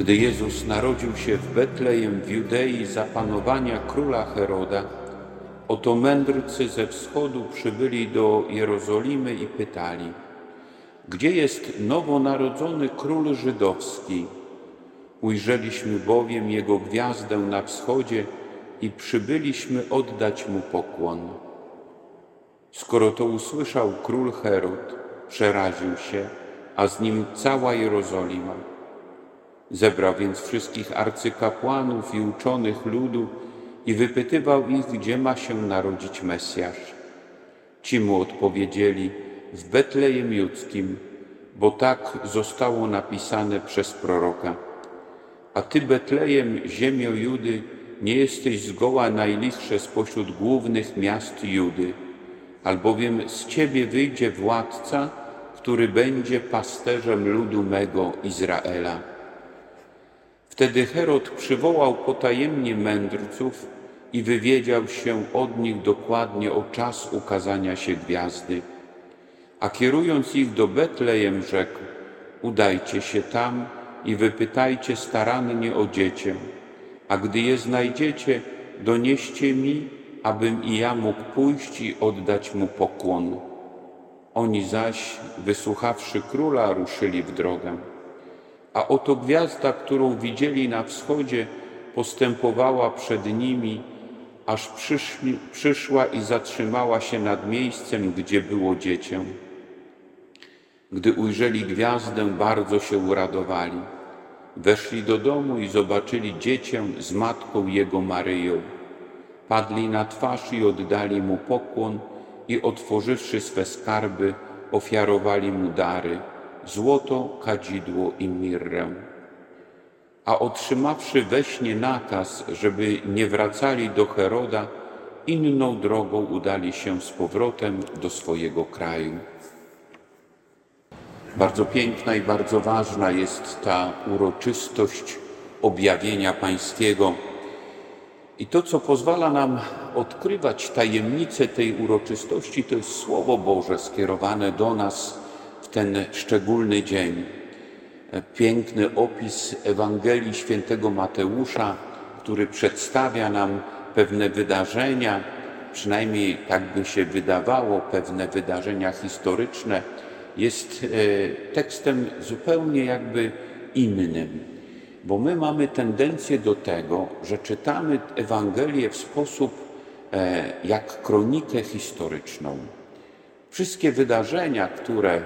Gdy Jezus narodził się w Betlejem w Judei za panowania króla Heroda, oto mędrcy ze wschodu przybyli do Jerozolimy i pytali: Gdzie jest nowonarodzony król żydowski? Ujrzeliśmy bowiem jego gwiazdę na wschodzie i przybyliśmy oddać mu pokłon. Skoro to usłyszał król Herod, przeraził się, a z nim cała Jerozolima. Zebrał więc wszystkich arcykapłanów i uczonych ludu i wypytywał ich, gdzie ma się narodzić Mesjasz. Ci mu odpowiedzieli, w Betlejem Judzkim, bo tak zostało napisane przez proroka. A ty, Betlejem, ziemio Judy, nie jesteś zgoła najlichsze spośród głównych miast Judy, albowiem z ciebie wyjdzie władca, który będzie pasterzem ludu mego Izraela. Wtedy Herod przywołał potajemnie mędrców i wywiedział się od nich dokładnie o czas ukazania się gwiazdy. A kierując ich do Betlejem, rzekł: Udajcie się tam i wypytajcie starannie o dziecię, a gdy je znajdziecie, donieście mi, abym i ja mógł pójść i oddać mu pokłon. Oni zaś, wysłuchawszy króla, ruszyli w drogę. A oto gwiazda, którą widzieli na wschodzie, postępowała przed nimi, aż przyszli, przyszła i zatrzymała się nad miejscem, gdzie było dziecię. Gdy ujrzeli gwiazdę, bardzo się uradowali. Weszli do domu i zobaczyli dziecię z matką jego Maryją. Padli na twarz i oddali mu pokłon i otworzywszy swe skarby, ofiarowali mu dary złoto, kadzidło i mirrę. A otrzymawszy we śnie nakaz, żeby nie wracali do Heroda, inną drogą udali się z powrotem do swojego kraju. Bardzo piękna i bardzo ważna jest ta uroczystość objawienia Pańskiego. I to, co pozwala nam odkrywać tajemnicę tej uroczystości, to jest Słowo Boże skierowane do nas ten szczególny dzień. Piękny opis Ewangelii świętego Mateusza, który przedstawia nam pewne wydarzenia, przynajmniej tak by się wydawało, pewne wydarzenia historyczne, jest e, tekstem zupełnie jakby innym, bo my mamy tendencję do tego, że czytamy Ewangelię w sposób e, jak kronikę historyczną. Wszystkie wydarzenia, które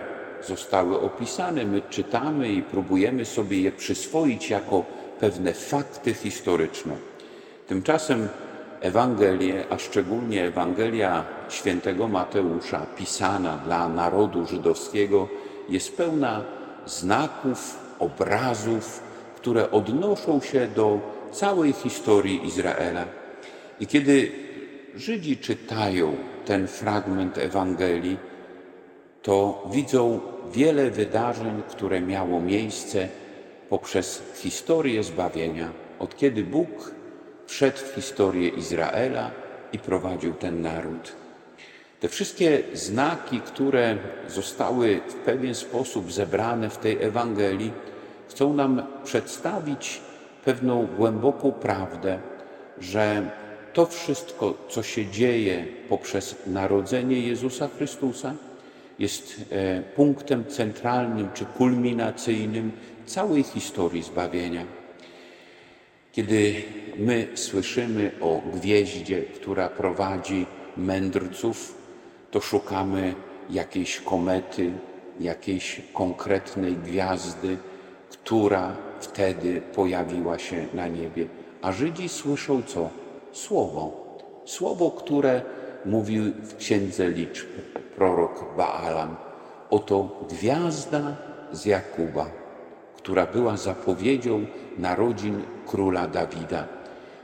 zostały opisane, my czytamy i próbujemy sobie je przyswoić jako pewne fakty historyczne. Tymczasem Ewangelie, a szczególnie Ewangelia świętego Mateusza, pisana dla narodu żydowskiego, jest pełna znaków, obrazów, które odnoszą się do całej historii Izraela. I kiedy Żydzi czytają ten fragment Ewangelii, to widzą wiele wydarzeń, które miało miejsce poprzez historię zbawienia, od kiedy Bóg wszedł w historię Izraela i prowadził ten naród. Te wszystkie znaki, które zostały w pewien sposób zebrane w tej Ewangelii, chcą nam przedstawić pewną głęboką prawdę, że to wszystko, co się dzieje poprzez narodzenie Jezusa Chrystusa, jest e, punktem centralnym czy kulminacyjnym całej historii zbawienia. Kiedy my słyszymy o gwieździe, która prowadzi mędrców, to szukamy jakiejś komety, jakiejś konkretnej gwiazdy, która wtedy pojawiła się na niebie. A Żydzi słyszą co? Słowo. Słowo, które mówił w Księdze Liczb prorok Baalam. Oto gwiazda z Jakuba, która była zapowiedzią narodzin króla Dawida.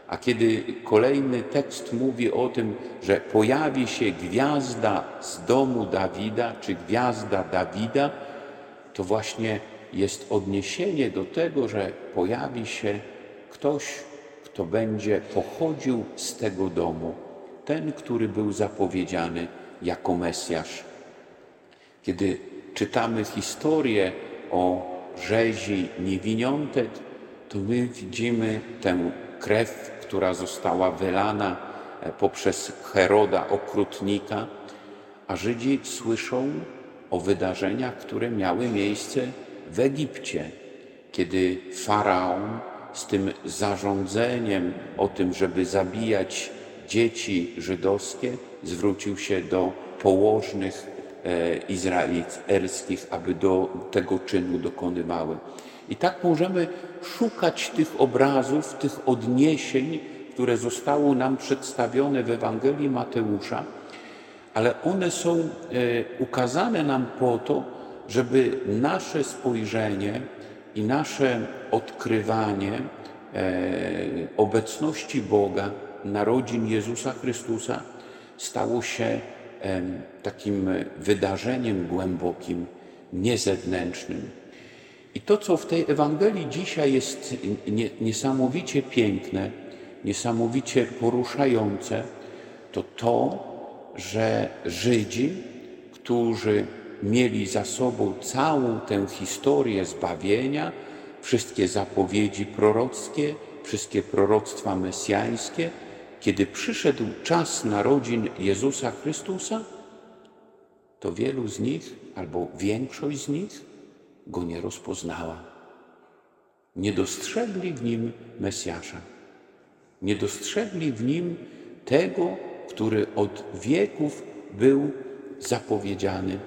A kiedy kolejny tekst mówi o tym, że pojawi się gwiazda z domu Dawida, czy gwiazda Dawida, to właśnie jest odniesienie do tego, że pojawi się ktoś, kto będzie pochodził z tego domu, ten, który był zapowiedziany jako Mesjasz. Kiedy czytamy historię o rzezi niewiniątek, to my widzimy tę krew, która została wylana e, poprzez Heroda, okrutnika, a Żydzi słyszą o wydarzeniach, które miały miejsce w Egipcie, kiedy faraon z tym zarządzeniem o tym, żeby zabijać dzieci żydowskie, zwrócił się do położnych e, izraelskich, aby do tego czynu dokonywały. I tak możemy szukać tych obrazów, tych odniesień, które zostały nam przedstawione w Ewangelii Mateusza, ale one są e, ukazane nam po to, żeby nasze spojrzenie i nasze odkrywanie e, obecności Boga, narodzin Jezusa Chrystusa stało się takim wydarzeniem głębokim, niezewnętrznym. I to, co w tej Ewangelii dzisiaj jest niesamowicie piękne, niesamowicie poruszające, to to, że Żydzi, którzy mieli za sobą całą tę historię zbawienia, wszystkie zapowiedzi prorockie, wszystkie proroctwa mesjańskie, kiedy przyszedł czas narodzin Jezusa Chrystusa, to wielu z nich, albo większość z nich, go nie rozpoznała. Nie dostrzegli w nim Mesjasza. Nie dostrzegli w nim tego, który od wieków był zapowiedziany.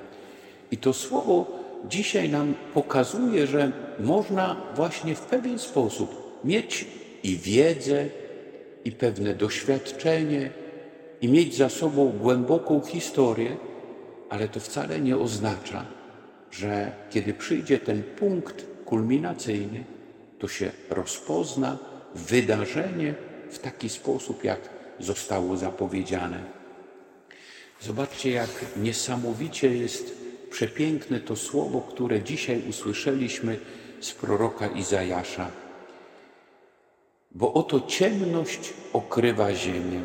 I to słowo dzisiaj nam pokazuje, że można właśnie w pewien sposób mieć i wiedzę, i pewne doświadczenie, i mieć za sobą głęboką historię, ale to wcale nie oznacza, że kiedy przyjdzie ten punkt kulminacyjny, to się rozpozna wydarzenie w taki sposób, jak zostało zapowiedziane. Zobaczcie, jak niesamowicie jest przepiękne to słowo, które dzisiaj usłyszeliśmy z proroka Izajasza. Bo oto ciemność okrywa ziemię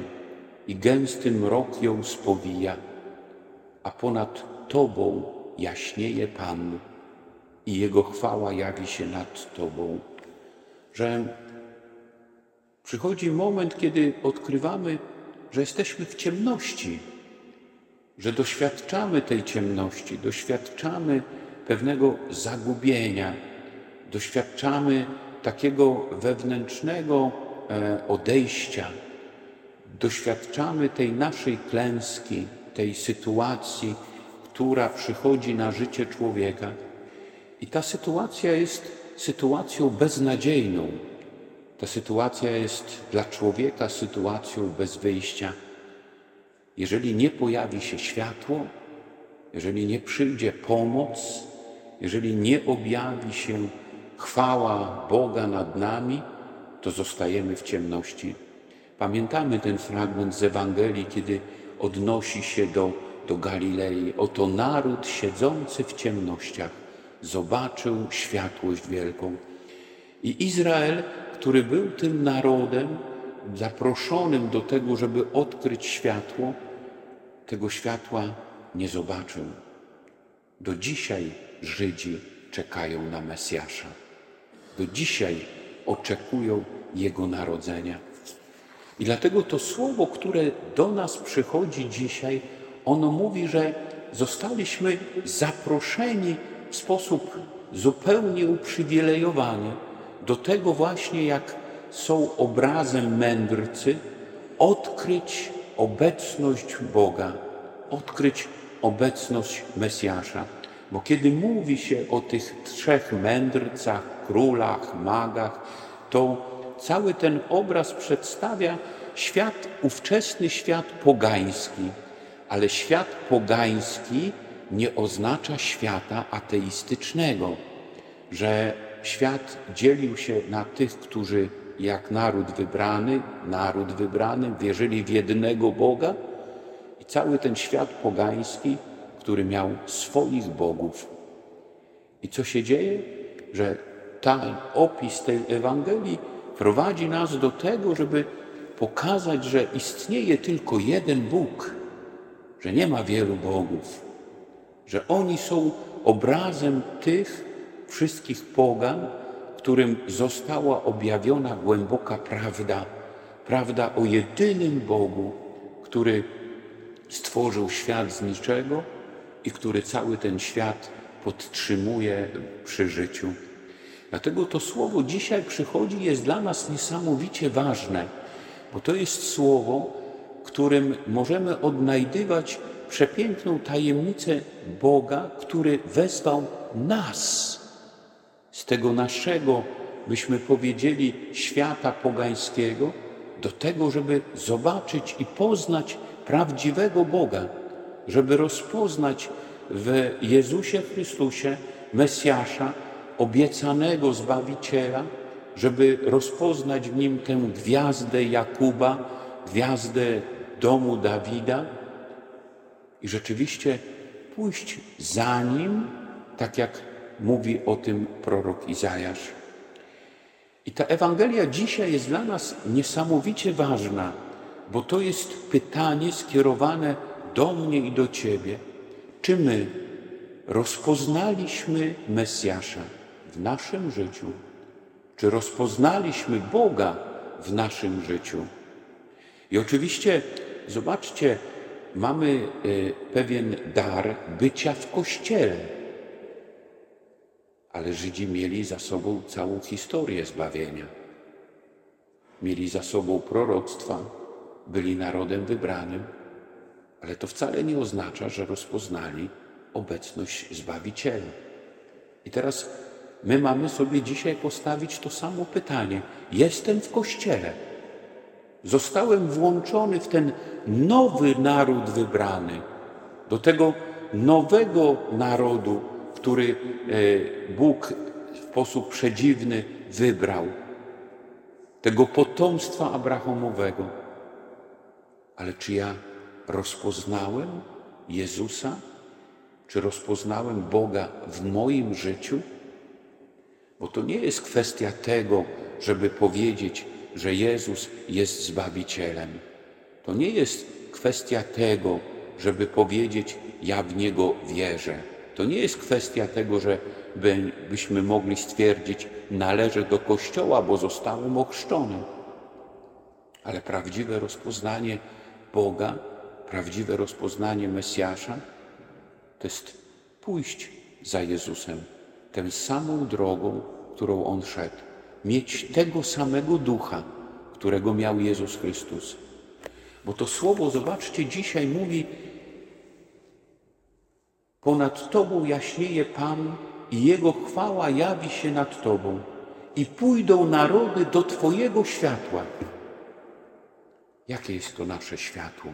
i gęsty mrok ją spowija, a ponad Tobą jaśnieje Pan i Jego chwała jawi się nad Tobą. Że przychodzi moment, kiedy odkrywamy, że jesteśmy w ciemności, że doświadczamy tej ciemności, doświadczamy pewnego zagubienia, doświadczamy takiego wewnętrznego e, odejścia, doświadczamy tej naszej klęski, tej sytuacji, która przychodzi na życie człowieka. I ta sytuacja jest sytuacją beznadziejną. Ta sytuacja jest dla człowieka sytuacją bez wyjścia. Jeżeli nie pojawi się światło, jeżeli nie przyjdzie pomoc, jeżeli nie objawi się chwała Boga nad nami, to zostajemy w ciemności. Pamiętamy ten fragment z Ewangelii, kiedy odnosi się do, do Galilei. Oto naród siedzący w ciemnościach zobaczył światłość wielką. I Izrael, który był tym narodem zaproszonym do tego, żeby odkryć światło, tego światła nie zobaczył. Do dzisiaj Żydzi czekają na Mesjasza. Do dzisiaj oczekują Jego narodzenia. I dlatego to słowo, które do nas przychodzi dzisiaj, ono mówi, że zostaliśmy zaproszeni w sposób zupełnie uprzywilejowany do tego właśnie, jak są obrazem mędrcy, odkryć obecność Boga, odkryć obecność Mesjasza. Bo kiedy mówi się o tych trzech mędrcach, królach, magach, to cały ten obraz przedstawia świat, ówczesny świat pogański. Ale świat pogański nie oznacza świata ateistycznego, że świat dzielił się na tych, którzy jak naród wybrany, naród wybrany, wierzyli w jednego Boga i cały ten świat pogański, który miał swoich bogów. I co się dzieje? Że ten opis tej Ewangelii prowadzi nas do tego, żeby pokazać, że istnieje tylko jeden Bóg, że nie ma wielu bogów, że oni są obrazem tych wszystkich pogan, którym została objawiona głęboka prawda, prawda o jedynym Bogu, który stworzył świat z niczego i który cały ten świat podtrzymuje przy życiu. Dlatego to słowo dzisiaj przychodzi, jest dla nas niesamowicie ważne, bo to jest słowo, którym możemy odnajdywać przepiękną tajemnicę Boga, który wezwał nas z tego naszego, byśmy powiedzieli, świata pogańskiego, do tego, żeby zobaczyć i poznać prawdziwego Boga, żeby rozpoznać w Jezusie Chrystusie Mesjasza, obiecanego Zbawiciela, żeby rozpoznać w nim tę gwiazdę Jakuba, gwiazdę domu Dawida i rzeczywiście pójść za nim, tak jak mówi o tym prorok Izajasz. I ta Ewangelia dzisiaj jest dla nas niesamowicie ważna, bo to jest pytanie skierowane do mnie i do Ciebie. Czy my rozpoznaliśmy Mesjasza w naszym życiu? Czy rozpoznaliśmy Boga w naszym życiu? I oczywiście, zobaczcie, mamy e, pewien dar bycia w kościele. Ale Żydzi mieli za sobą całą historię zbawienia. Mieli za sobą proroctwa, byli narodem wybranym, ale to wcale nie oznacza, że rozpoznali obecność Zbawiciela. I teraz my mamy sobie dzisiaj postawić to samo pytanie. Jestem w kościele. Zostałem włączony w ten nowy naród wybrany, do tego nowego narodu, który e, Bóg w sposób przedziwny wybrał, tego potomstwa Abrahamowego. Ale czy ja rozpoznałem Jezusa? Czy rozpoznałem Boga w moim życiu? Bo to nie jest kwestia tego, żeby powiedzieć, że Jezus jest Zbawicielem. To nie jest kwestia tego, żeby powiedzieć, ja w Niego wierzę. To nie jest kwestia tego, że by, byśmy mogli stwierdzić, należę do Kościoła, bo zostałem ochrzczony. Ale prawdziwe rozpoznanie Boga, prawdziwe rozpoznanie Mesjasza, to jest pójść za Jezusem, tę samą drogą, którą On szedł mieć tego samego ducha, którego miał Jezus Chrystus. Bo to słowo, zobaczcie, dzisiaj mówi: Ponad Tobą jaśnieje Pan i Jego chwała jawi się nad Tobą, i pójdą narody do Twojego światła. Jakie jest to nasze światło?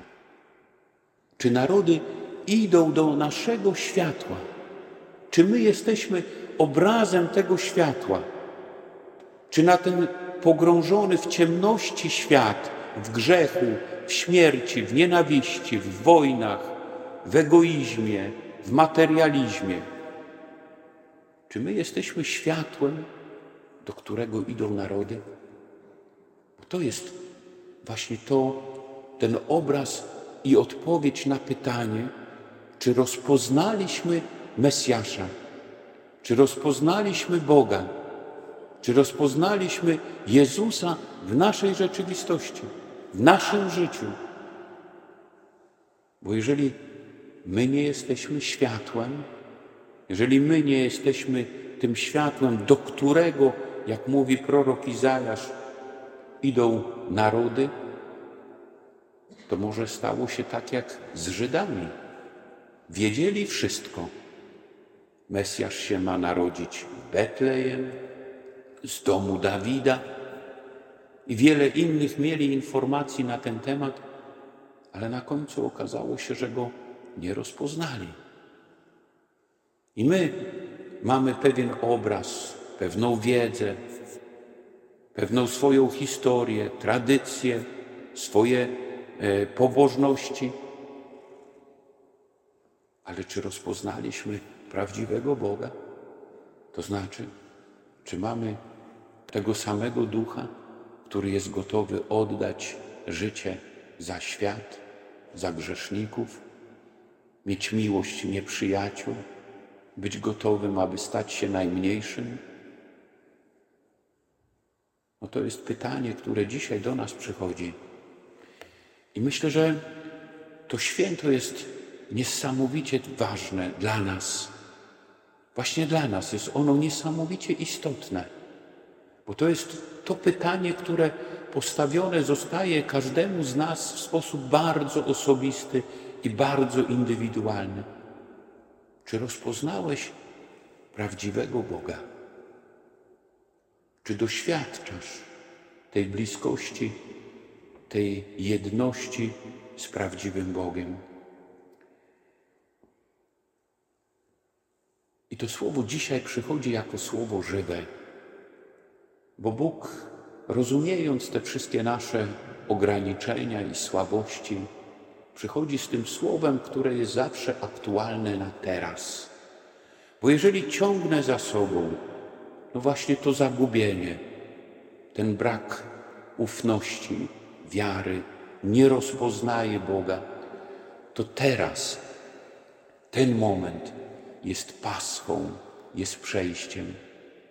Czy narody idą do naszego światła? Czy my jesteśmy obrazem tego światła? Czy na ten pogrążony w ciemności świat, w grzechu, w śmierci, w nienawiści, w wojnach, w egoizmie, w materializmie, czy my jesteśmy światłem, do którego idą narody? To jest właśnie to, ten obraz i odpowiedź na pytanie, czy rozpoznaliśmy Mesjasza, czy rozpoznaliśmy Boga czy rozpoznaliśmy Jezusa w naszej rzeczywistości, w naszym życiu? Bo jeżeli my nie jesteśmy światłem, jeżeli my nie jesteśmy tym światłem, do którego, jak mówi prorok Izajasz, idą narody, to może stało się tak jak z Żydami. Wiedzieli wszystko. Mesjasz się ma narodzić w Betlejem, z domu Dawida i wiele innych mieli informacji na ten temat, ale na końcu okazało się, że go nie rozpoznali. I my mamy pewien obraz, pewną wiedzę, pewną swoją historię, tradycję, swoje pobożności. Ale czy rozpoznaliśmy prawdziwego Boga? To znaczy, czy mamy tego samego ducha, który jest gotowy oddać życie za świat, za grzeszników, mieć miłość nieprzyjaciół, być gotowym, aby stać się najmniejszym. No to jest pytanie, które dzisiaj do nas przychodzi. I myślę, że to święto jest niesamowicie ważne dla nas. Właśnie dla nas jest ono niesamowicie istotne, bo to jest to pytanie, które postawione zostaje każdemu z nas w sposób bardzo osobisty i bardzo indywidualny. Czy rozpoznałeś prawdziwego Boga? Czy doświadczasz tej bliskości, tej jedności z prawdziwym Bogiem? I to słowo dzisiaj przychodzi jako słowo żywe, bo Bóg, rozumiejąc te wszystkie nasze ograniczenia i słabości, przychodzi z tym słowem, które jest zawsze aktualne na teraz. Bo jeżeli ciągnę za sobą, no właśnie to zagubienie, ten brak ufności, wiary, nie rozpoznaje Boga, to teraz, ten moment jest paschą, jest przejściem,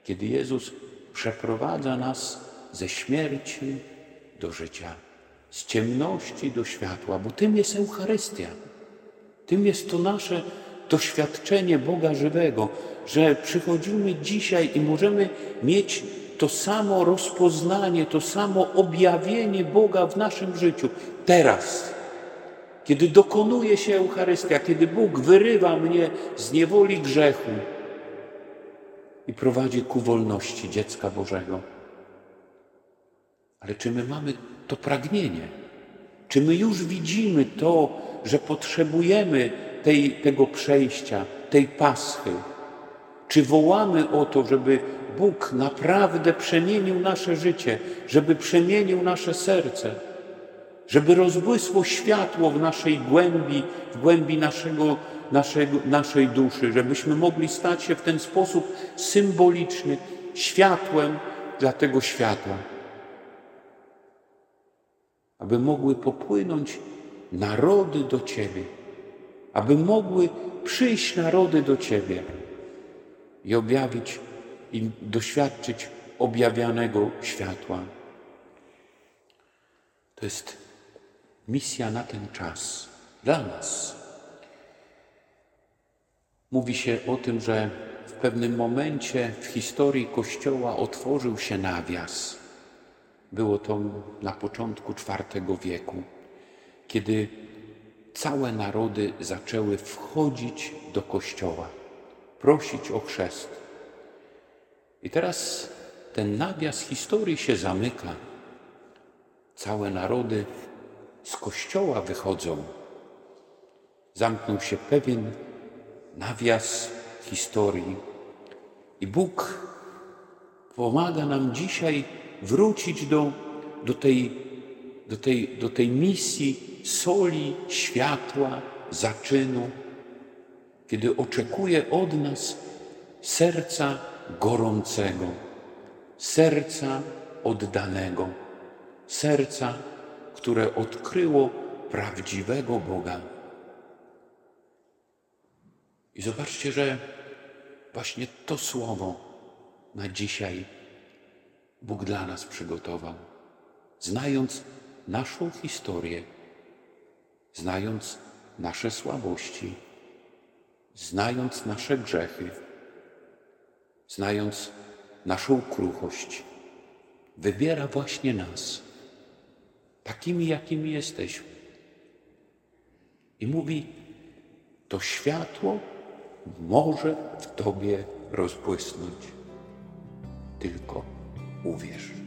kiedy Jezus przeprowadza nas ze śmierci do życia, z ciemności do światła, bo tym jest Eucharystia. Tym jest to nasze doświadczenie Boga żywego, że przychodzimy dzisiaj i możemy mieć to samo rozpoznanie, to samo objawienie Boga w naszym życiu. Teraz, kiedy dokonuje się Eucharystia, kiedy Bóg wyrywa mnie z niewoli grzechu i prowadzi ku wolności dziecka Bożego. Ale czy my mamy to pragnienie? Czy my już widzimy to, że potrzebujemy tej, tego przejścia, tej paschy? Czy wołamy o to, żeby Bóg naprawdę przemienił nasze życie, żeby przemienił nasze serce, żeby rozbłysło światło w naszej głębi, w głębi naszego, naszego, naszej duszy, żebyśmy mogli stać się w ten sposób symboliczny światłem dla tego światła, aby mogły popłynąć narody do Ciebie, aby mogły przyjść narody do Ciebie i objawić i doświadczyć objawianego światła. To jest misja na ten czas dla nas. Mówi się o tym, że w pewnym momencie w historii Kościoła otworzył się nawias. Było to na początku IV wieku, kiedy całe narody zaczęły wchodzić do Kościoła, prosić o chrzest. I teraz ten nawias historii się zamyka. Całe narody z Kościoła wychodzą. Zamknął się pewien nawias historii. I Bóg pomaga nam dzisiaj wrócić do, do, tej, do, tej, do tej misji soli, światła, zaczynu, kiedy oczekuje od nas serca gorącego, serca oddanego, serca, które odkryło prawdziwego Boga. I zobaczcie, że właśnie to słowo na dzisiaj Bóg dla nas przygotował. Znając naszą historię, znając nasze słabości, znając nasze grzechy, znając naszą kruchość, wybiera właśnie nas, takimi, jakimi jesteśmy. I mówi, to światło może w Tobie rozbłysnąć. Tylko uwierz.